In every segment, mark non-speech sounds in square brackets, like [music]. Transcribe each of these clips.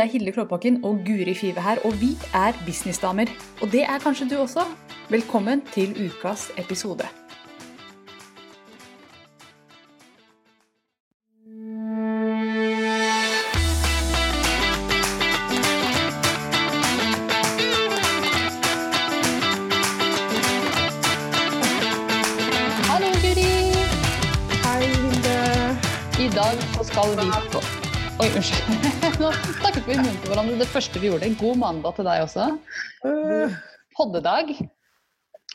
Det er Hilde Klåbakken og Guri Five her, og vi er businessdamer. Og det er kanskje du også. Velkommen til ukas episode. Hallo, Guri. Hei, Hilde. I dag så skal vi på Oi, unnskyld. [laughs] Nå snakket vi i munnen på hverandre. Det første vi gjorde. God mandag til deg også. Øh, Poddedag.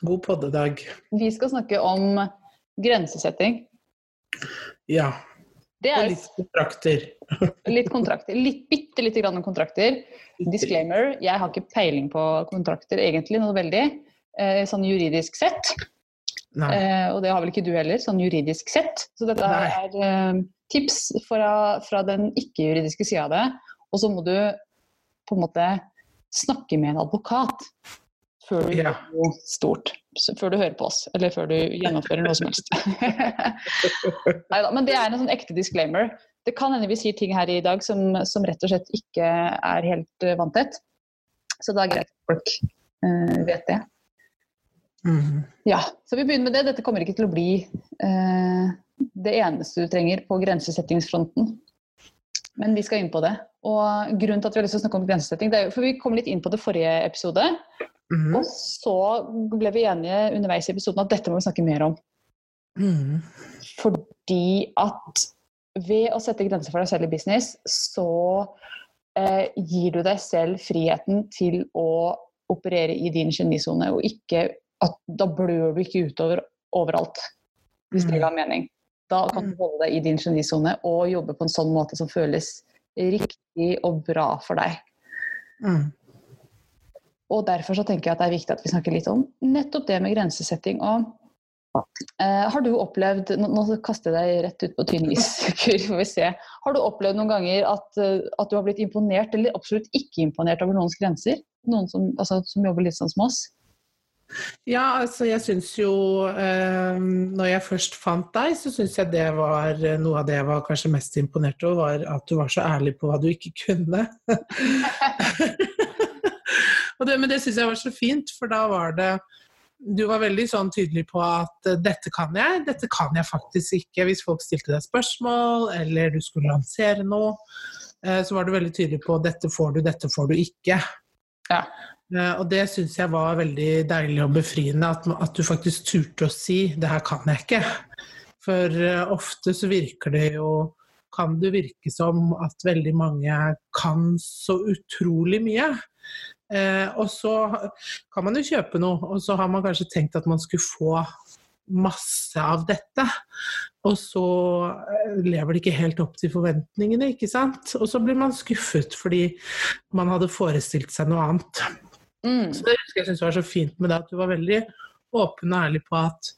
god poddedag. Vi skal snakke om grensesetting. Ja. Det Og er litt kontrakter. [laughs] litt kontrakter. Litt, bitte lite grann kontrakter. Disclaimer, jeg har ikke peiling på kontrakter egentlig, noe veldig. Eh, sånn juridisk sett. Eh, og det har vel ikke du heller, sånn juridisk sett. Så dette Nei. er eh, tips fra, fra den ikke-juridiske sida av det. Og så må du på en måte snakke med en advokat før du Ja. gjør noe stort. Før du hører på oss, eller før du gjennomfører noe som helst. [laughs] Neida, men det er en sånn ekte disclaimer. Det kan hende vi sier ting her i dag som, som rett og slett ikke er helt uh, vanntett. Så det er greit at folk uh, vet det. Mhm. Ja, så vi begynner med det. Dette kommer ikke til å bli eh, det eneste du trenger på grensesettingsfronten. Men vi skal inn på det. Og grunnen til at vi har lyst til å snakke om grensesetting, det er jo for vi kom litt inn på det forrige episode. Mm. Og så ble vi enige underveis i episoden at dette må vi snakke mer om. Mm. Fordi at ved å sette grenser for deg selv i business, så eh, gir du deg selv friheten til å operere i din genisone, og ikke at da blør du ikke utover overalt, hvis det ga mening. Da kan du holde deg i din genisone og jobbe på en sånn måte som føles riktig og bra for deg. Mm. Og derfor så tenker jeg at det er viktig at vi snakker litt om nettopp det med grensesetting. Og eh, har du opplevd Nå, nå kaster jeg deg rett ut på tynn is, [laughs] får vi se. Har du opplevd noen ganger at, eh, at du har blitt imponert, eller absolutt ikke imponert over noens grenser? Noen som, altså, som jobber litt sånn som oss? Ja, altså jeg syns jo eh, Når jeg først fant deg, så syns jeg det var eh, noe av det jeg var kanskje mest imponert over, var at du var så ærlig på hva du ikke kunne. [laughs] Det, men det syns jeg var så fint, for da var det Du var veldig sånn tydelig på at eh, dette kan jeg, dette kan jeg faktisk ikke. Hvis folk stilte deg spørsmål, eller du skulle lansere noe, eh, så var du veldig tydelig på dette får du, dette får du ikke. Ja. Eh, Og det syns jeg var veldig deilig og befriende, at, at du faktisk turte å si 'det her kan jeg ikke'. For eh, ofte så virker det jo kan det virke som at veldig mange kan så utrolig mye. Eh, og så kan man jo kjøpe noe, og så har man kanskje tenkt at man skulle få masse av dette. Og så eh, lever det ikke helt opp til forventningene, ikke sant. Og så blir man skuffet fordi man hadde forestilt seg noe annet. Mm. Så det husker jeg synes var så fint med deg, at du var veldig åpen og ærlig på at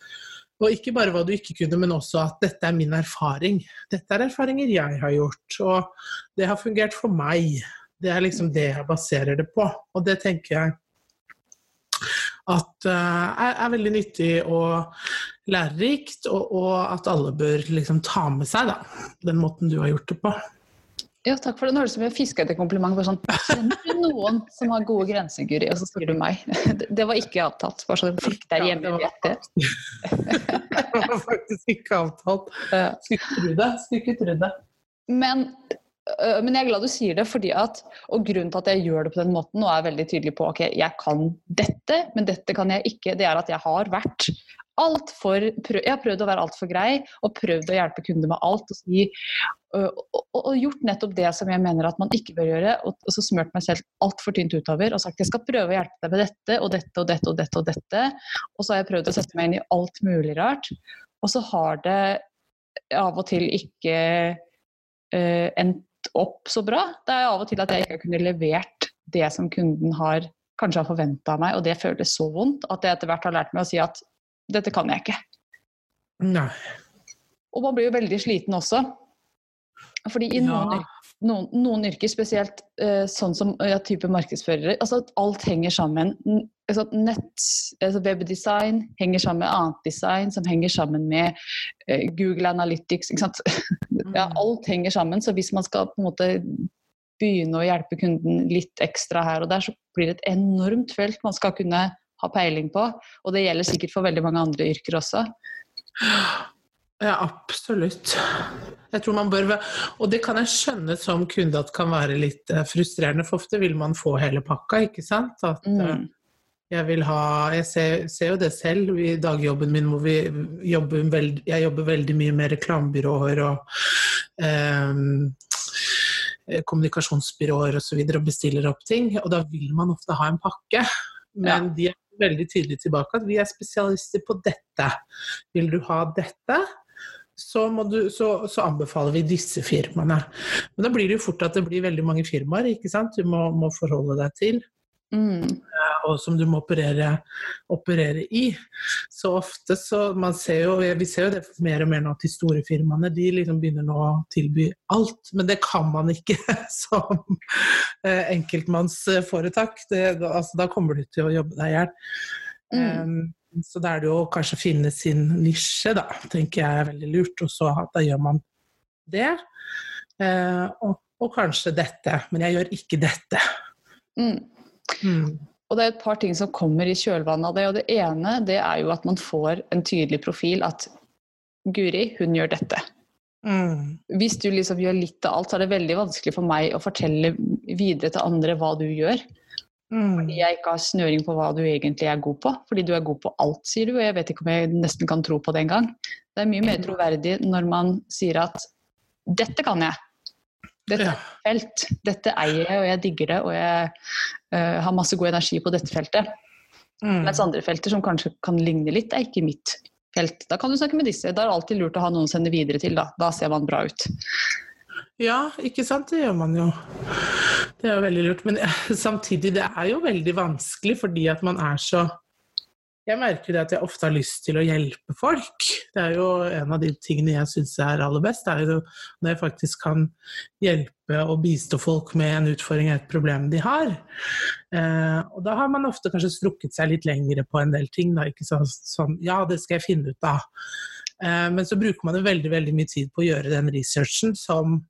og ikke bare hva du ikke kunne, men også at dette er min erfaring. Dette er erfaringer jeg har gjort, og det har fungert for meg. Det er liksom det jeg baserer det på. Og det tenker jeg at uh, er veldig nyttig og lærerikt, og, og at alle bør liksom ta med seg da, den måten du har gjort det på. Ja, takk for det. Nå høres det ut som jeg fiska etter kompliment. Bare sånn, Kjenner du noen som har gode grenser, Guri? Og så sier du meg. Det, det var ikke avtalt. Bare så folk der Ja, hjemme det var vet det. [laughs] Det var faktisk ikke avtalt. Det. Skulle ikke tro det. Men, øh, men jeg er glad du sier det, fordi at, og grunnen til at jeg gjør det på den måten, og er veldig tydelig på ok, jeg kan dette, men dette kan jeg ikke, det er at jeg har vært alt for, jeg har prøvd å være altfor grei, og prøvd å hjelpe kunder med alt. Og, si, og, og, og gjort nettopp det som jeg mener at man ikke bør gjøre, og så smurt meg selv altfor tynt utover og sagt jeg skal prøve å hjelpe deg med dette og dette og dette og dette. Og dette. Og så har jeg prøvd å sette meg inn i alt mulig rart. Og så har det av og til ikke uh, endt opp så bra. Det er av og til at jeg ikke har kunnet levert det som kunden har kanskje har forventa av meg, og det føles så vondt at jeg etter hvert har lært meg å si at dette kan jeg ikke. Nei. Og man blir jo veldig sliten også. Fordi i noen, Ja. noen, noen yrker, spesielt eh, sånn som ja, type markedsførere, altså at alt henger sammen. Altså nett, altså webdesign henger sammen med annet design, som henger sammen med eh, Google Analytics. [laughs] Ja, Mm. alt henger sammen. Så hvis man skal på en måte begynne å hjelpe kunden litt ekstra her og der, så blir det et enormt felt man skal kunne ha peiling på. Og det gjelder sikkert for veldig mange andre yrker også. Ja, absolutt. Jeg tror man bør Og det kan jeg skjønne som kunde at kan være litt eh, frustrerende, for ofte vil man få hele pakka, ikke sant? At mm. Eh, jeg vil ha Jeg ser, ser, jo det selv i dagjobben min hvor vi jobber veld, jeg jobber veldig mye med reklamebyråer og eh, kommunikasjonsbyråer osv. Og, så videre, og bestiller opp ting. Og da vil man ofte ha en pakke. Men de er veldig tydelig tilbake at vi er spesialister på dette. Vil du ha dette? Så, du, så, så, anbefaler vi disse firmaene. Men da blir det jo fort at det blir veldig mange firmaer ikke sant? du må, må forholde deg til. Mm. Eh, og som du må operere, operere, i. Så ofte så man ser jo, Vi ser jo det mer og mer nå til store firmaene. De liksom begynner nå å tilby alt. Men det kan man ikke [laughs] som eh, enkeltmannsforetak. Det, altså, da kommer du til å jobbe deg i hjel. Mm. Um, så da er det jo kanskje å finne sin nisje, da, tenker jeg er veldig lurt. Og så da gjør man det. Uh, og, og, kanskje dette. Men jeg gjør ikke dette. Mm. Mm. Og det er et par ting som kommer i kjølvannet av det. og Det ene det er jo at man får en tydelig profil. At Guri, hun gjør dette. Mm. Hvis du liksom gjør litt av alt, så er det veldig vanskelig for meg å fortelle videre til andre hva du gjør. Mm. Fordi jeg ikke har snøring på hva du egentlig er god på. Fordi du er god på alt, sier du. Og jeg vet ikke om jeg nesten kan tro på det engang. Det er mye mer troverdig når man sier at 'dette kan jeg'. Dette er et felt. Dette eier jeg, og jeg digger det, og jeg uh, har masse god energi på dette feltet. Mm. Mens andre felter som kanskje kan ligne litt, er ikke mitt felt. Da kan du snakke med disse. Da er det alltid lurt å ha noen å sende videre til, da. Da ser man bra ut. Ja, ikke sant. Det gjør man jo. Det er jo veldig lurt. Men samtidig, det er jo veldig vanskelig fordi at man er så jeg merker det at jeg ofte har lyst til å hjelpe folk. Det er jo en av de tingene jeg syns er aller best, det er jo når jeg faktisk kan hjelpe og bistå folk med en utfordring eller et problem de har. Eh, og da har man ofte kanskje strukket seg litt lengre på en del ting. Da, ikke sånn, sånn ja, det skal jeg finne ut av. Eh, men så bruker man jo veldig, veldig mye tid på å gjøre den researchen som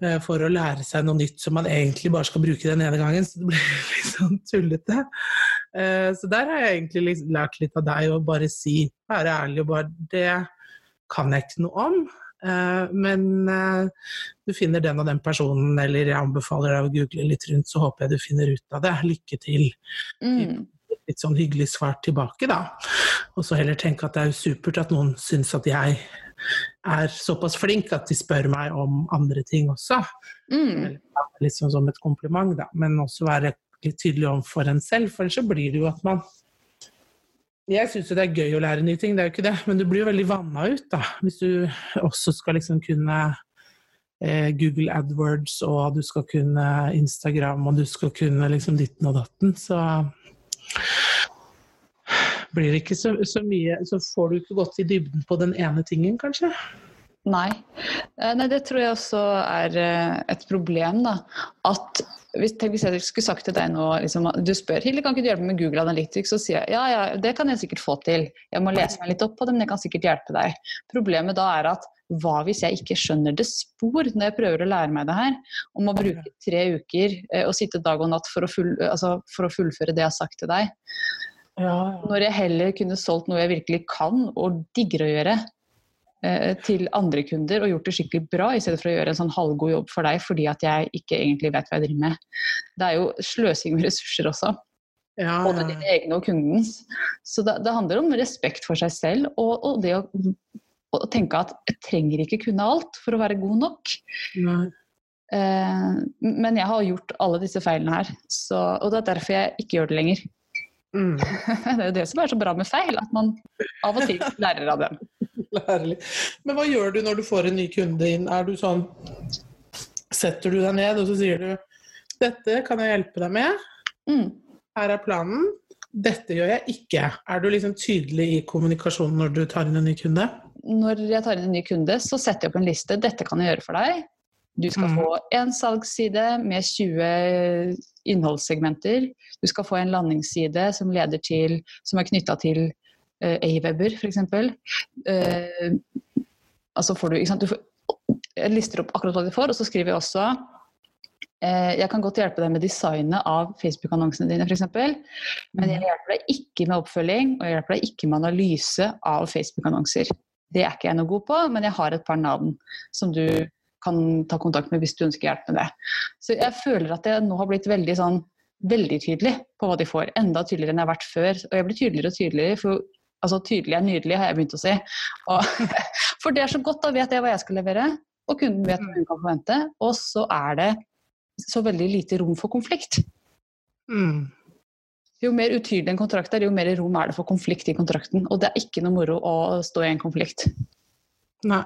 Eh, for å lære seg noe nytt som man egentlig bare skal bruke den ene gangen. Så det blir [laughs] litt sånn tullete. Eh, så der har jeg egentlig lært litt av deg å bare si, være ærlig og bare Det kan jeg ikke noe om. Eh, men du finner den og den personen, eller jeg anbefaler deg å google litt rundt, så håper jeg du finner ut av det. Lykke til. Mm. Litt sånn hyggelig svar tilbake, da. Og så heller tenke at det er supert at noen syns at jeg er såpass flink at de spør meg om andre ting også. Mm. Litt sånn som et kompliment, da. Men også være litt tydelig for en selv, for ellers så blir det jo at man jeg syns jo det er gøy å lære nye ting, det er jo ikke det, men du blir jo veldig vanna ut da, hvis du også skal liksom kunne eh, Google AdWords, og du skal kunne Instagram, og du skal kunne liksom ditten og datten. Så blir det ikke så, så, mye Så får du ikke gått i dybden på den ene tingen, kanskje? Nei. Eh, nei det tror jeg også er eh, et problem. da, at hvis, hvis, jeg skulle sagt til deg nå liksom, Du spør Hilde, kan ikke du hjelpe meg med Google Analytics? Så sier jeg ja, ja, det kan jeg sikkert få til. Jeg må lese meg litt opp på det, men jeg kan sikkert hjelpe deg. Problemet da er at hva hvis jeg ikke skjønner det spor når jeg prøver å lære meg det her? Om å bruke tre uker eh, og sitte dag og natt for å, full, altså, for å fullføre det jeg har sagt til deg. Ja, Når jeg heller kunne solgt noe jeg virkelig kan og digger å gjøre, til andre kunder og gjort det skikkelig bra, i stedet for å gjøre en sånn halvgod jobb for deg fordi at jeg ikke egentlig vet hva jeg driver med. Det er jo sløsing med ressurser også. Ja. Både dine egne og kundens. Så det, det, handler om respekt for seg selv og, og det å, å, tenke at jeg trenger ikke kunne alt for å være god nok. Eh, men jeg har gjort alle disse feilene her, så, og det er derfor jeg ikke gjør det lenger. Mm. [laughs] det er jo det som er så bra med feil, at man av og til lærer av dem. [laughs] Lærlig. Men hva gjør du når du får en ny kunde inn? Er du sånn Setter du deg ned og så sier du 'Dette kan jeg hjelpe deg med'. Mm. Her er planen. Dette gjør jeg ikke. Er du liksom tydelig i kommunikasjonen når du tar inn en ny kunde? Når jeg tar inn en ny kunde, så setter jeg opp en liste. 'Dette kan jeg gjøre for deg'. Du skal mm. få én salgsside med 20 innholdssegmenter. Du skal få en landingsside som, til, som er knytta til A-weber, f.eks. Uh, altså får du, ikke sant? du får, jeg lister opp akkurat hva du får, og så skriver jeg også eh, jeg kan godt hjelpe deg med designet av Facebook-annonsene dine, f.eks. Men jeg hjelper deg ikke med oppfølging, og jeg hjelper deg ikke med analyse av Facebook-annonser. Det er ikke jeg noe god på, men jeg har et par navn som du kan ta kontakt med hvis du ønsker hjelp med det. Så jeg føler at jeg nå har blitt veldig sånn veldig tydelig på hva de får. Enda tydeligere enn jeg har vært før. Og jeg blir tydeligere og tydeligere. for Altså, tydelig er nydelig, har jeg begynt å si. Og, [laughs] for det er så godt, da vet jeg hva jeg skal levere, og kunden vet hva hun kan forvente. Og så er det så veldig lite rom for konflikt. Mm. Jo mer utydelig en kontrakt er, jo mer rom er det for konflikt i kontrakten. Og det er ikke noe moro å stå i en konflikt. Nei.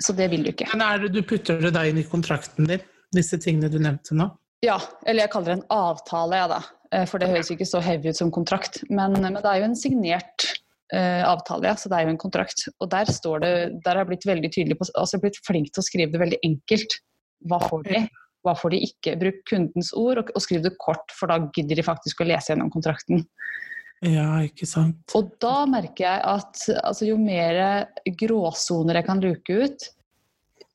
Så det vil du ikke. Men er det, du putter det da inn i kontrakten din, disse tingene du nevnte nå? Ja, eller jeg kaller det en avtale, ja da. Eh, For det høres ikke så heavy ut som kontrakt. Men, men det er jo en signert eh, avtale, ja. Så det er jo en kontrakt. Og der står det Der har jeg blitt veldig tydelig på Altså jeg har blitt flink til å skrive det veldig enkelt. Hva får de? Hva får de ikke? Bruk kundens ord, og, og skriv det kort, for da gidder de faktisk å lese gjennom kontrakten. Ja, ikke sant. Og da merker jeg at altså, jo mer gråsoner jeg kan luke ut,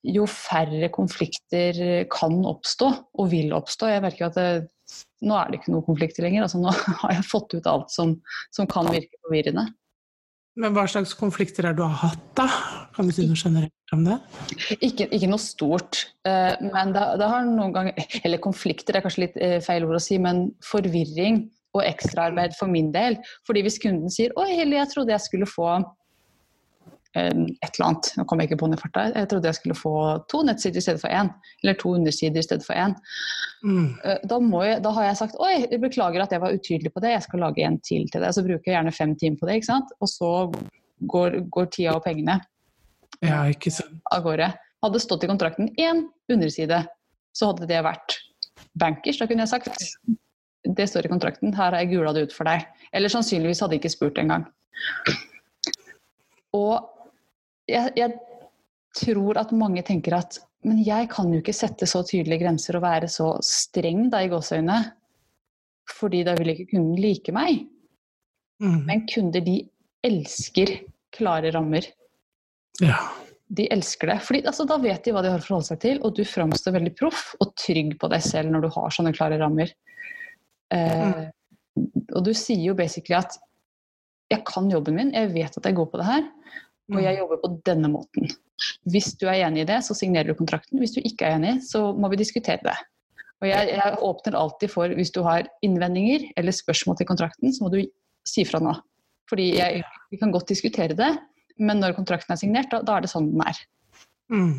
jo færre konflikter kan oppstå, og vil oppstå. Jeg merker at det, nå er det ikke noen konflikter lenger. Altså, nå [laughs] har jeg fått ut alt som, som kan virke forvirrende. Men hva slags konflikter er du har hatt, da? Kan du si noe generelt om det? Ikke, ikke noe stort, eh, men det, det har noen ganger Eller konflikter er kanskje litt eh, feil ord å si, men forvirring og ekstraarbeid for min del. Fordi hvis kunden sier 'Oi, Helle, jeg trodde jeg skulle få et eller annet', nå kom jeg ikke på den i farta, jeg trodde jeg skulle få to nettsider i stedet for én. Eller to undersider i stedet for én. Mm. Eh, Da, må jeg, da har jeg sagt oi, jeg beklager at jeg var utydelig på det, jeg skal lage en til til det. Så bruker jeg gjerne fem timer på det, ikke sant? og så går, går tida og pengene Ja, ikke sant. av gårde. Hadde stått i kontrakten én underside, så hadde det vært bankers. Da kunne jeg sagt det står i kontrakten, her har jeg gula det ut for deg. Eller sannsynligvis hadde jeg ikke spurt engang. Og jeg, jeg tror at mange tenker at men jeg kan jo ikke sette så tydelige grenser og være så streng da i gåseøynene, fordi da vil ikke kunden like meg. Mm. Men kunder de elsker klare rammer. Ja. De elsker det. Fordi altså, Da vet de hva de har å forholde seg til, og du framstår veldig proff og trygg på deg selv når du har sånne klare rammer. Eh, og du sier jo basically at jeg kan jobben min, jeg vet at jeg går på det her, og jeg jobber på denne måten. Hvis du er enig i det, så signerer du kontrakten. Hvis du ikke er enig, så må vi diskutere det. Og jeg, jeg åpner alltid for hvis du har innvendinger eller spørsmål til kontrakten, så må du si fra nå. Fordi jeg, vi kan godt diskutere det, men når kontrakten er signert, da, da er det sånn den er. Mm.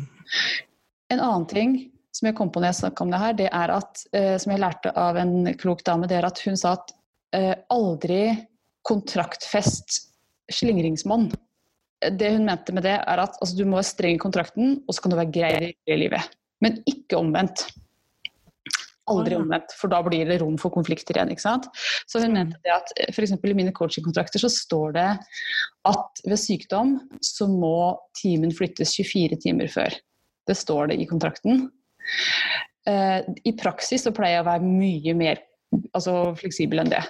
En annen ting som jeg kom på når jeg snakka om det her, det er at, eh, som jeg lærte av en klok dame, det er at hun sa at eh, aldri kontraktfest slingringsmonn. Det hun mente med det, er at altså, du må være streng i kontrakten, og så kan du være grei i livet. Men ikke omvendt. Aldri omvendt, for da blir det rom for konflikter igjen. ikke sant? Så hun Mm. mente det at f.eks. i mine coachingkontrakter så står det at ved sykdom så må timen flyttes 24 timer før. Det står det i kontrakten. Eh, I praksis så pleier jeg å være mye mer altså, fleksibel enn det.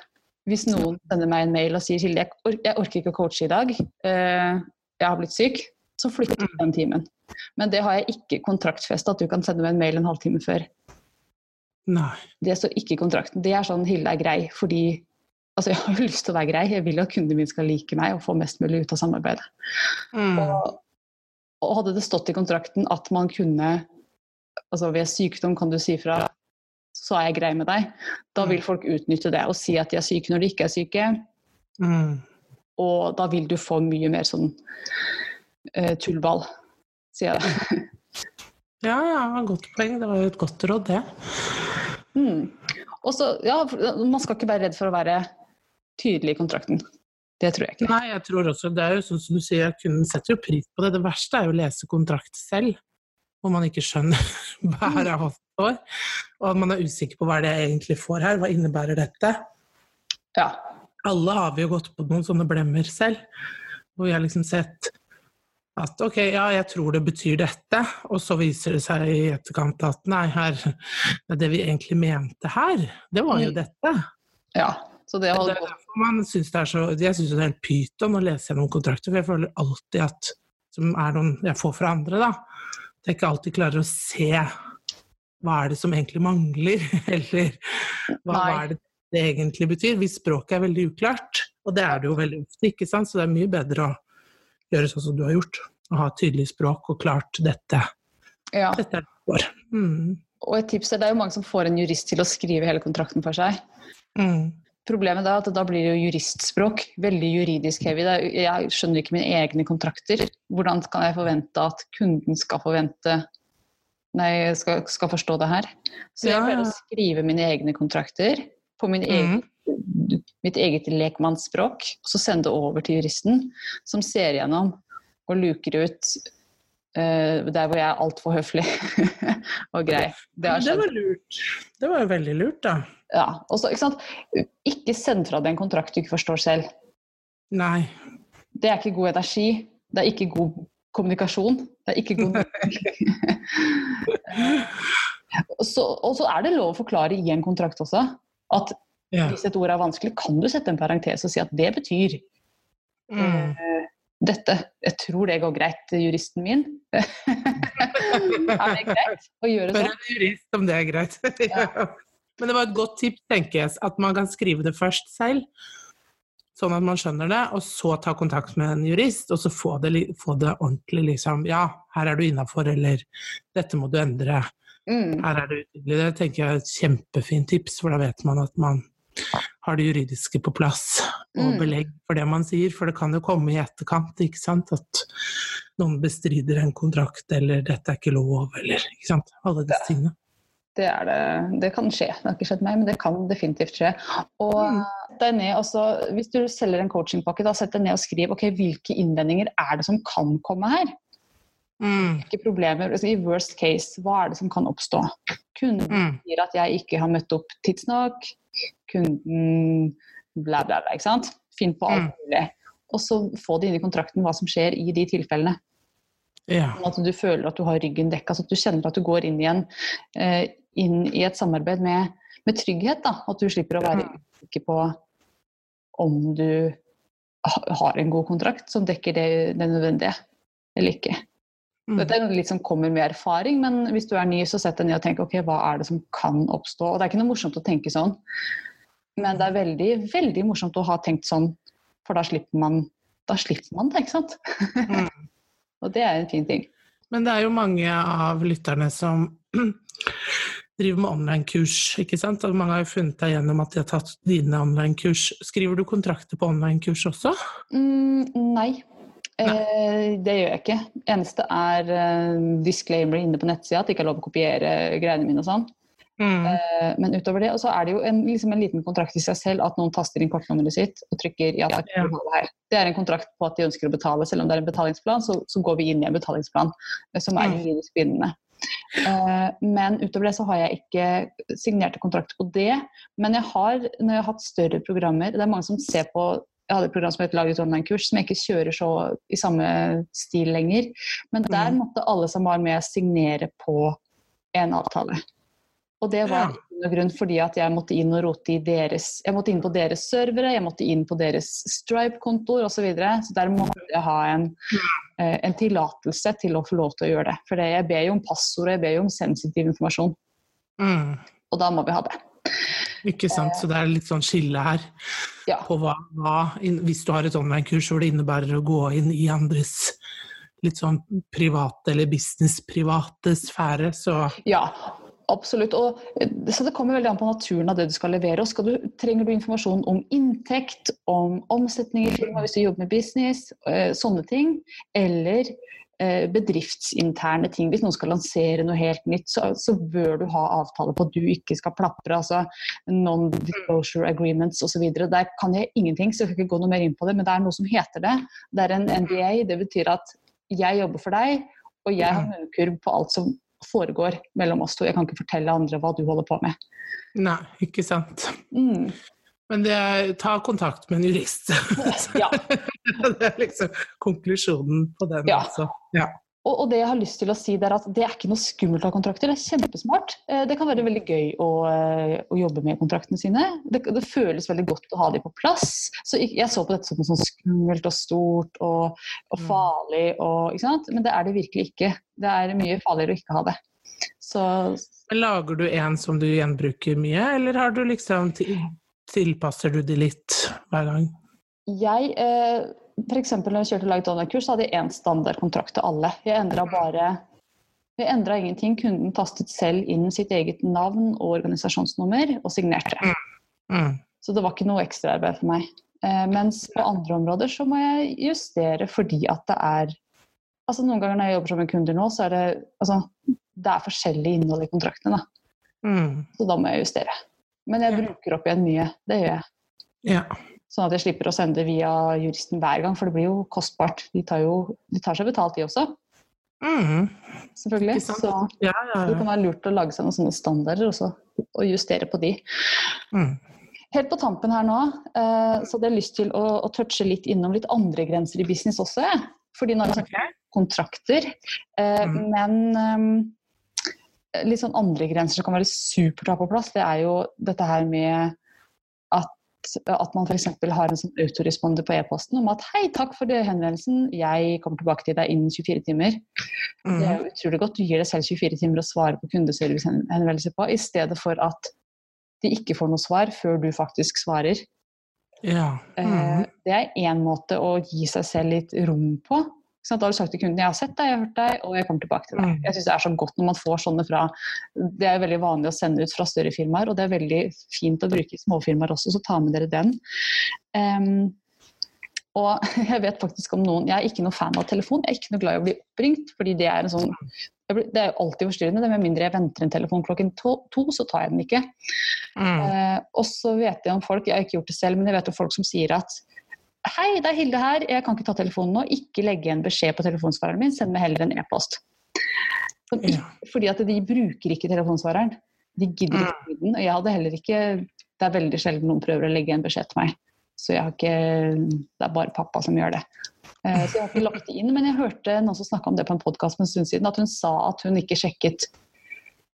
Hvis noen sender meg en mail og sier Hilde, jeg, orker ikke å coache i dag, eh, jeg har blitt syk, så flytter du den timen. Men det har jeg ikke kontraktfesta, at du kan sende meg en mail en halvtime før. Nei. Det står ikke i kontrakten. Det er sånn Hilde er grei, fordi altså, jeg har jo lyst til å være grei. Jeg vil at kundene mine skal like meg og få mest mulig ut av samarbeidet. Mm. Og, og hadde det stått i kontrakten at man kunne altså ved sykdom kan du si fra, så er jeg grei med deg. Da vil folk utnytte det og si at de er syke når de ikke er syke. Mm. Og da vil du få mye mer sånn eh, tullball, sier jeg det. [laughs] Ja, ja, godt poeng. Det var jo et godt råd, det. Mm. Og så, ja, man skal ikke være redd for å være tydelig i kontrakten. Det tror jeg ikke. Nei, jeg tror også det er jo sånn som du sier, kunden setter jo pris på det. Det verste er jo å lese kontrakt selv, hvor man ikke skjønner hva det er står. Og at man er usikker på hva det jeg egentlig får her. Hva innebærer dette? Ja. Alle har vi jo gått på noen sånne blemmer selv, hvor vi har liksom sett at ok, ja, jeg tror det betyr dette, og så viser det seg i etterkant at nei, her, det vi egentlig mente her, det var jo Mm. dette. ja. Så det holder er på. man synes det er så, jeg syns det er helt pyton å lese gjennom kontrakter, for jeg føler alltid at som er noen jeg får fra andre, da, at jeg ikke alltid klarer å se hva er det som egentlig mangler, [laughs] eller hva, hva er det det egentlig betyr, hvis språket er veldig uklart. Og det er det jo veldig ofte, ikke sant? Så det er mye bedre å gjøre sånn som du har gjort. Å ha tydelig språk og klart dette. Ja. Dette er det for. Mm. Og et tips er, det er jo mange som får en jurist til å skrive hele kontrakten for seg. Mm. Problemet er at da blir det jo juristspråk. Veldig juridisk heavy. Jeg skjønner ikke mine egne kontrakter. Hvordan kan jeg forvente at kunden skal forvente Nei, skal, skal forstå det her? Så jeg pleier å skrive mine egne kontrakter på min egen, mitt eget lekmannsspråk, og så sende det over til juristen, som ser gjennom og luker ut uh, der hvor jeg er altfor høflig [laughs] og grei. Det Det var lurt. Det var veldig lurt, da. Ja, og så, ikke, ikke send fra deg en kontrakt du ikke forstår selv. Nei. Det er ikke god energi. Det er ikke god kommunikasjon. Det er ikke god [laughs] [laughs] så, og så er det lov å forklare i en kontrakt også at Ja. hvis et ord er vanskelig, kan du sette en parentes og si at det betyr Mm. uh, dette. Jeg tror det går greit, juristen min. er det greit å gjøre Spør sånn? en jurist om det er greit. [laughs] ja. Men det var et godt tips, tenker jeg, at man kan skrive det først selv, sånn at man skjønner det, og så ta kontakt med en jurist, og så få det, få det ordentlig, liksom. Ja, her er du innafor, eller dette må du endre. Mm. Her er det utydelig. Det tenker jeg er et kjempefint tips, for da vet man at man har det juridiske på plass, og Mm. belegg for det man sier, for det kan jo komme i etterkant, ikke sant, at noen bestrider en kontrakt, eller dette er ikke lov, eller ikke sant, alle disse tingene. Det, er det, det kan skje. Det har ikke skjedd meg, men det kan definitivt skje. Og Mm. deg ned, også, Hvis du selger en coachingpakke, da sett deg ned og skriv ok, hvilke innvendinger er det som kan komme her. Mm. Hvilke problemer, altså I worst case, hva er det som kan oppstå? Kunden Mm. sier at jeg ikke har møtt opp tidsnok. Kunden bla, bla, bla. ikke sant? Finn på alt Mm. mulig. Og så få det inn i kontrakten hva som skjer i de tilfellene. Ja. Sånn at du føler at du har ryggen dekka, så at du kjenner at du går inn igjen eh, inn i et samarbeid med, med trygghet. Da. At du slipper å være usikker på om du har en god kontrakt som dekker det, det nødvendige eller ikke. Mm. Dette er litt som kommer med erfaring, men hvis du er ny, så sett deg ned og tenk ok, hva er det som kan oppstå. Og det er ikke noe morsomt å tenke sånn, men det er veldig, veldig morsomt å ha tenkt sånn, for da slipper man, da slipper man det, ikke sant? Mm. [laughs] og det er en fin ting. Men det er jo mange av lytterne som [clears throat] driver med online-kurs, ikke sant? Og mange har jo funnet deg gjennom at de har tatt dine online-kurs. Skriver du kontrakter på online-kurs også? Mm, nei. Eh, det gjør jeg ikke. Eneste er eh, disclaimer inne på nettsida, at det ikke er lov å kopiere greiene mine og sånn. Mm. Eh, men utover det, og så er det jo en, liksom en liten kontrakt i seg selv at noen taster inn kortnummeret sitt og trykker ja takk. Ja. her. Det er en kontrakt på at de ønsker å betale, selv om det er en betalingsplan, så, så går vi inn i en betalingsplan eh, som er Mm. juridisk bindende. Eh, men utover det så har jeg ikke signerte kontrakter på det. Men jeg har, når jeg har hatt større programmer Det er mange som ser på jeg hadde et program som het Lag et online-kurs, som jeg ikke kjører så i samme stil lenger. Men der Mm. måtte alle som var med, signere på en avtale. Og det var Ja. i grunn fordi at jeg måtte inn og rote i deres Jeg måtte inn på deres servere, jeg måtte inn på deres Stripe-kontoer osv. Så, videre. så der måtte jeg ha en, eh, en tillatelse til å få lov til å gjøre det. For jeg ber jo om passord, og jeg ber jo om sensitiv informasjon. Mm. Og da må vi ha det. Ikke sant, så det er litt sånn skille her Ja. på hva, hva Hvis du har et online-kurs hvor det innebærer å gå inn i andres litt sånn private eller business-private sfære, så Ja, absolutt. Og, så det kommer veldig an på naturen av det du skal levere. Og skal du, trenger du informasjon om inntekt, om omsetning i firmaet hvis du jobber med business, eh, sånne ting, eller bedriftsinterne ting. Hvis noen skal lansere noe helt nytt, så, så bør du ha avtale på at du ikke skal plapre. altså Non-disclosure agreements osv. Der kan jeg ingenting, så jeg skal ikke gå noe mer inn på det. Men det er noe som heter det. Det er en NDA. Det betyr at jeg jobber for deg, og jeg har munnkurv på alt som foregår mellom oss to. Jeg kan ikke fortelle andre hva du holder på med. Nei, ikke sant. Mm. Men det er, ta kontakt med en jurist. [laughs] Ja. [laughs] det er liksom konklusjonen på den. Ja. Altså. Ja. Og, og det jeg har lyst til å si er at det er ikke noe skummelt ha kontrakter, det er kjempesmart. Eh, Det kan være veldig gøy å, eh, å jobbe med kontraktene sine. Det, det føles veldig godt å ha dem på plass. Så jeg så på dette som noe sånn skummelt og stort og, og Mm. farlig, og, men det er det virkelig ikke. Det er mye farligere å ikke ha det. Så Lager du en som du gjenbruker mye, eller har du liksom tilpasser du de litt hver gang? jeg eh, F.eks. når jeg kjørte Light Donald-kurs, hadde jeg én standardkontrakt til alle. Jeg endra bare jeg endra ingenting. Kunden tastet selv inn sitt eget navn og organisasjonsnummer og signerte. Mm. Så det var ikke noe ekstraarbeid for meg. Eh, mens på andre områder så må jeg justere fordi at det er Altså Noen ganger når jeg jobber som en kunde nå, så er det altså, det er forskjellig innhold i kontraktene. Da. Mm. Så da må jeg justere. Men jeg bruker opp igjen mye. Det gjør jeg. Ja. Sånn at jeg slipper å sende det via juristen hver gang, for det blir jo kostbart. De tar, jo, de tar seg betalt, de også, Mm. selvfølgelig. Så ja, ja, det kan være lurt å lage seg noen sånne standarder også, og justere på de. Mm. Helt på tampen her nå, eh, så hadde jeg lyst til å, å touche litt innom litt andre grenser i business også. Fordi nå har vi snakket om kontrakter, eh, Mm. men eh, litt sånn andre grenser som kan være supert å ha på plass, det er jo dette her med at at man f.eks. har en sånn autoresponder på e-posten om at 'hei, takk for det henvendelsen, jeg kommer tilbake til deg innen 24 timer'. Det er Mm. jo utrolig godt. Du gir deg selv 24 timer å svare på kundeservicehenvendelser på, i stedet for at de ikke får noe svar før du faktisk svarer. Ja. Eh, Mm. Det er én måte å gi seg selv litt rom på. Da har du sagt til kunden 'jeg har sett deg, jeg har hørt deg, og jeg kommer tilbake til deg'. Mm. Jeg synes Det er så godt når man får sånne fra Det er veldig vanlig å sende ut fra større firmaer, og det er veldig fint å bruke i småfirmaer også, så ta med dere den. Um, og [laughs] jeg vet faktisk om noen Jeg er ikke noe fan av telefon. Jeg er ikke noe glad i å bli oppringt, fordi det er en sånn Det er jo alltid forstyrrende. Det Med mindre jeg venter en telefon klokken to, to så tar jeg den ikke. Mm. Eh, og så vet jeg om folk, jeg har ikke gjort det selv, men jeg vet om folk som sier at Hei, det er Hilde her, jeg kan ikke ta telefonen nå. Ikke legge en beskjed på telefonsvareren min, send meg heller en e-post. Ja. Fordi at de bruker ikke telefonsvareren. De gidder ikke bruke den. Og jeg hadde heller ikke Det er veldig sjelden noen prøver å legge en beskjed til meg. Så jeg har ikke Det er bare pappa som gjør det. Eh, Så jeg har ikke lagt det inn, men jeg hørte noen som snakka om det på en podkast for en stund siden, at hun sa at hun ikke sjekket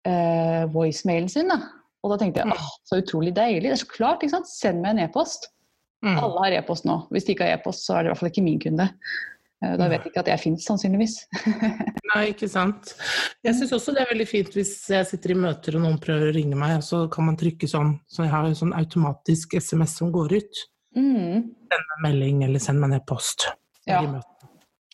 uh, voicemailen sin. Da. Og da tenkte jeg Mm. åh, så utrolig deilig. Det er så klart, ikke sant. Send meg en e-post. Mm. Alle har e-post nå. Hvis de ikke har e-post, så er det i hvert fall ikke min kunde. Eh, Da vet de ikke at jeg fins, sannsynligvis. [laughs] Nei, ikke sant. Jeg syns også det er veldig fint hvis jeg sitter i møter og noen prøver å ringe meg, og så kan man trykke sånn, så jeg har en sånn automatisk SMS som går ut. Mm. Send meg melding eller send meg en e-post. Ja.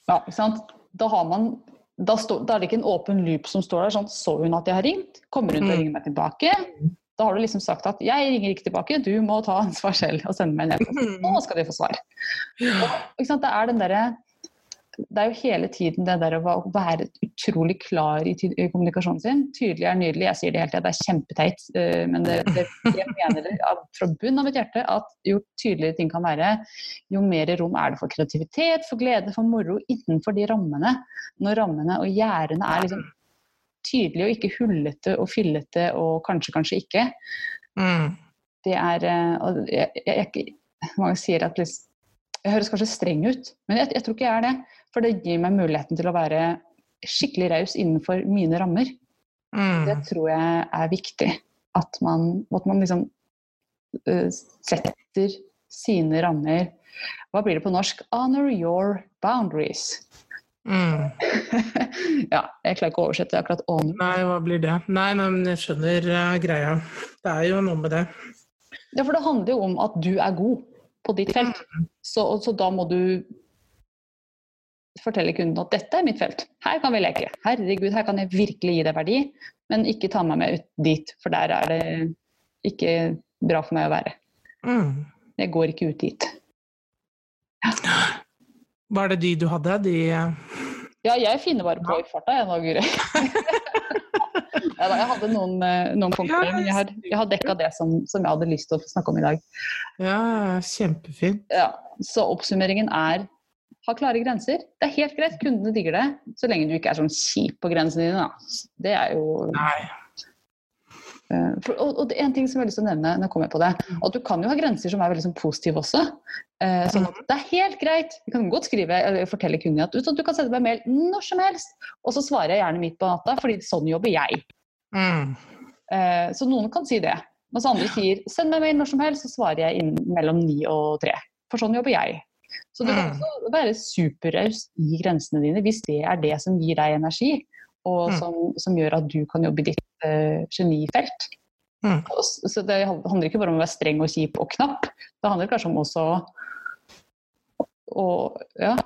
Ja, ikke sant? Da, har man, da, stå, da er det ikke en åpen loop som står der sånn Så hun at jeg har ringt? Kommer hun til å Mm. ringe meg tilbake? Da har du liksom sagt at jeg ringer ikke tilbake, du må ta ansvar selv og sende meg en e-post. Mm. Nå skal de få svar. Og? Det er den derre det er jo hele tiden det der å være utrolig klar i, i kommunikasjonen sin. Tydelig er nydelig. Jeg sier det hele tiden, det er kjempeteit. eh, Men det, det, jeg mener av- fra bunn av mitt hjerte at jo tydeligere ting kan være, jo mer rom er det for kreativitet, for glede, for moro innenfor de rammene. Når rammene og gjerdene er liksom tydelige og ikke hullete og fillete og kanskje, kanskje ikke. Mm. Det er eh, og jeg, jeg, jeg, Mange sier at liksom, jeg høres kanskje streng ut, men jeg, jeg tror ikke jeg er det. For det gir meg muligheten til å være skikkelig raus innenfor mine rammer. Det Mm. tror jeg er viktig. At man, at man liksom uh, setter sine rammer Hva blir det på norsk? Honor your boundaries. Mm. [laughs] ja, jeg klarer ikke å oversette akkurat honor. Nei, hva blir det? Nei, nei, men jeg skjønner uh, greia. Det er jo noe med det. Ja, for det handler jo om at du er god på ditt felt. Så, så da må du fortelle kunden at dette er mitt felt. Her kan vi leke. Herregud, her kan jeg virkelig gi deg verdi, men ikke ta meg med ut dit, for der er det ikke bra for meg å være. Mm. Jeg går ikke ut dit. Ja. Var det de du hadde? De eh, Ja, jeg finner bare på i farta, jeg nå, Guri. [laughs] ja, jeg hadde noen, eh, noen punkter, men jeg har, jeg har dekka det som, som jeg hadde lyst til å snakke om i dag. Ja, kjempefint. Ja, så oppsummeringen er ha klare grenser. Det er helt greit, kundene digger det. Så lenge du ikke er sånn kjip på grensene dine, da. Det er jo Nei. Eh, for, og, og en ting som jeg har lyst til å nevne, nå kommer jeg på det, at du kan jo ha grenser som er veldig sånn positive også. Eh, sånn at det er helt greit. Du kan godt skrive eller fortelle kunden at du, du kan sende meg mail når som helst, og så svarer jeg gjerne midt på natta, fordi sånn jobber jeg. Mm. Eh, så noen kan si det. Mens andre sier send meg mail når som helst, så svarer jeg innen mellom ni og tre. For sånn jobber jeg. Så du kan Mm. også være superraus i grensene dine hvis det er det som gir deg energi. og Mm. som, som gjør at du kan jobbe i ditt genifelt. Mm. Så det handler ikke bare om å være streng og kjip og knapp, det handler kanskje om også å Ja.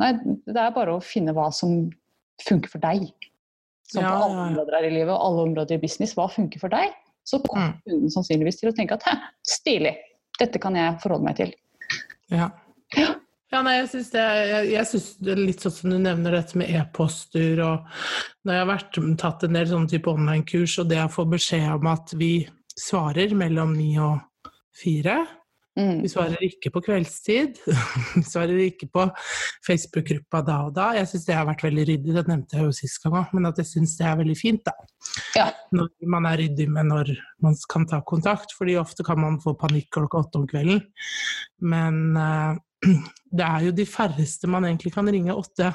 Nei, det er bare å finne hva som funker for deg. Som Ja, på alle områder her i livet og alle områder i business. Hva funker for deg? Så kommer Mm. kunden sannsynligvis til å tenke at hæ, stilig, dette kan jeg forholde meg til. Ja. Ja, nei, jeg syns det, jeg, jeg synes det er litt sånn som du nevner dette med e-poster og Når jeg har vært, tatt en del sånne type online-kurs, og det å få beskjed om at vi svarer mellom ni og fire Mm. Vi svarer ikke på kveldstid. [laughs] Vi svarer ikke på Facebook-gruppa da og da. Jeg syns det har vært veldig ryddig, det nevnte jeg jo sist gang òg, men at jeg syns det er veldig fint, da. Ja. Når man er ryddig med når man kan ta kontakt, fordi ofte kan man få panikk klokka åtte om kvelden. Men eh, [clears throat] det er jo de færreste man egentlig kan ringe åtte,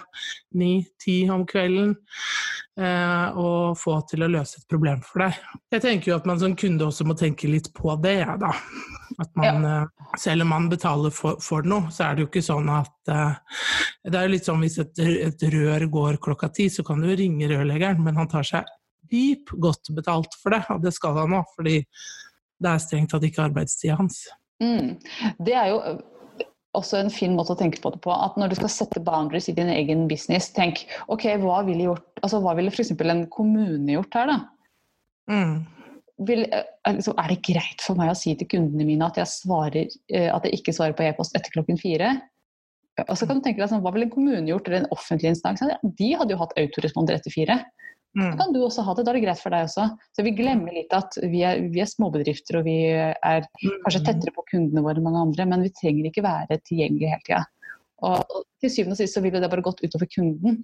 ni, ti om kvelden eh, og få til å løse et problem for deg. Jeg tenker jo at man som kunde også må tenke litt på det, jeg, da. At man, eh, selv om man betaler for, for noe, så er det jo ikke sånn at eh, Det er jo litt sånn hvis et, et rør går klokka ti, så kan du jo ringe rørleggeren, men han tar seg dyp godt betalt for det, og det skal han nå, fordi det er strengt tatt ikke arbeidstida hans. Mm. Det er jo også en fin måte å tenke på det på. At når du skal sette boundaries i din egen business, tenk ok, hva ville, gjort, altså, hva ville f.eks. en kommune gjort her, da? Mm. Vil, altså, er det greit for meg å si til kundene mine at jeg, svarer, at jeg ikke svarer på e-post etter klokken fire? Og så kan du tenke deg sånn, Hva ville en kommune gjort, eller en offentlig instans? De hadde jo hatt autoresponder etter fire. Da Mm. kan du også ha det. Da er det greit for deg også. Så vi glemmer litt at vi er, vi er småbedrifter og vi er kanskje tettere på kundene våre enn mange andre, men vi trenger ikke være tilgjengelige hele tida. Og, til syvende og sist så ville det bare gått utover kunden.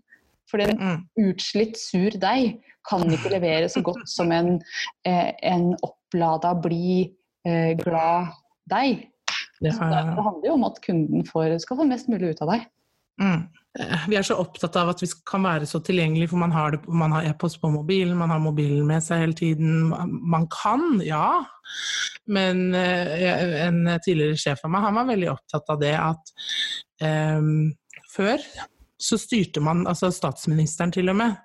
Fordi en Mm. utslitt, sur deig kan ikke levere så godt som en, eh, en opplada, blid, eh, glad deig. Så det handler jo om at kunden får, skal få mest mulig ut av deg. Mm. Vi er så opptatt av at vi kan være så tilgjengelige, for man har, har e-post på mobilen, man har mobilen med seg hele tiden. Man kan, ja. Men eh, en tidligere sjef av meg, han var veldig opptatt av det at um, før så styrte man, altså statsministeren til og med,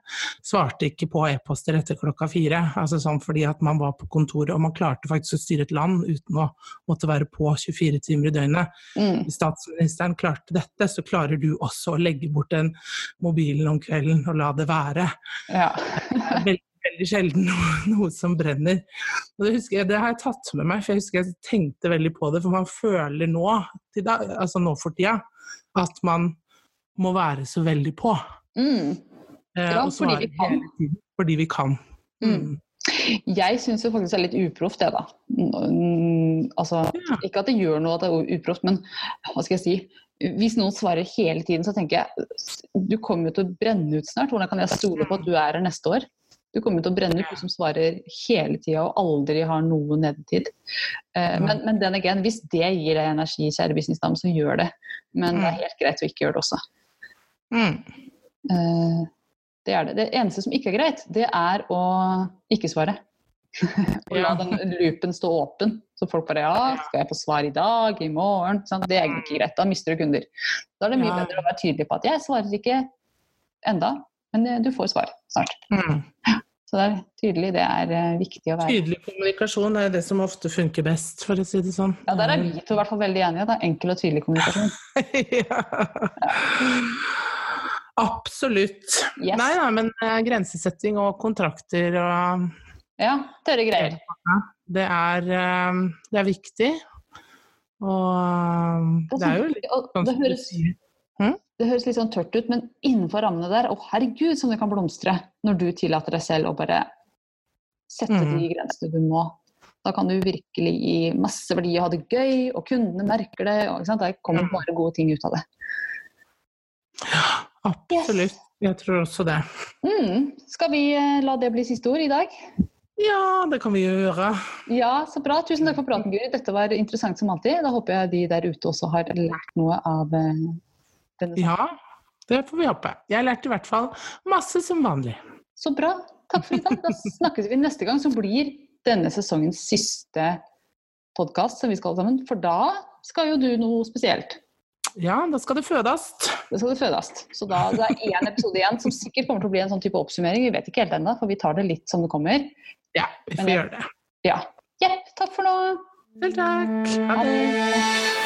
svarte ikke på e-poster etter klokka fire. altså sånn Fordi at man var på kontoret, og man klarte faktisk å styre et land uten å måtte være på 24 timer i døgnet. Mm. Hvis statsministeren klarte dette, så klarer du også å legge bort den mobilen om kvelden og la det være. Ja. Veldig, veldig sjelden noe, noe som brenner. Og det, jeg, det har jeg tatt med meg, for jeg husker jeg tenkte veldig på det. For man føler nå, da, altså nå for tida, at man må være så veldig på. Mm. Eh, Ja, og fordi svare vi kan. tiden, fordi vi kan. Mm. Jeg syns jo faktisk det er litt uproft, det, da. Mm, altså, Ja. ikke at det gjør noe at det er uproft, men hva skal jeg si? Hvis noen svarer hele tiden, så tenker jeg du kommer jo til å brenne ut snart. Hvordan kan jeg stole på at du er her neste år? Du kommer til å brenne ut, du som svarer hele tida og aldri har noe nedetid. Eh, men, men den again, hvis det gir deg energi, kjære businessdame, så gjør det. Men det er helt greit å ikke gjøre det også. Mm. Eh, det er det. Det eneste som ikke er greit, det er å ikke svare. [laughs] og la den loopen stå åpen. Så folk bare ja, skal jeg få svar i dag, i morgen? Sånn, Det er ikke greit. Da mister du kunder. Da er det mye Ja. bedre å være tydelig på at jeg svarer ikke enda, men eh, du får svar snart. Mm. [laughs] Så det er tydelig, det er eh, viktig å være. Tydelig kommunikasjon er det som ofte funker best, for å si det sånn. Ja, Der er vi to i hvert fall veldig enige. Det er enkel og tydelig kommunikasjon. [laughs] ja. Absolutt. Yes. Nei da, men eh, grensesetting og kontrakter og Ja, tørre greier. det er, eh, det er viktig. Og eh, det er jo litt sånn det høres sier. det høres litt sånn tørt ut, men innenfor rammene der, å herregud som det kan blomstre når du tillater deg selv å bare sette Mm. de grensene du må. Da kan du virkelig gi masse verdi og ha det gøy, og kundene merker det. Og, ikke sant? Det kommer Mm. bare gode ting ut av det. Absolutt. Jeg tror også det. Mm. Skal vi eh, la det bli siste ord i dag? Ja, det kan vi gjøre. Ja, så bra. Tusen takk for praten, Guri. Dette var interessant som alltid. Da håper jeg de der ute også har lært noe av eh, denne saken. Ja, det får vi håpe. Jeg lærte i hvert fall masse som vanlig. Så bra. Takk for i dag. Da snakkes vi neste gang, som blir denne sesongens siste podkast som vi skal ha sammen. For da skal jo du noe spesielt. Ja, da skal det fødes. Da skal det fødes. Så da det er én episode igjen som sikkert kommer til å bli en sånn type oppsummering. Vi vet ikke helt ennå, for vi tar det litt som det kommer. Ja, vi får gjøre det. Ja. Jepp, takk for nå. Vel, takk. Ha det.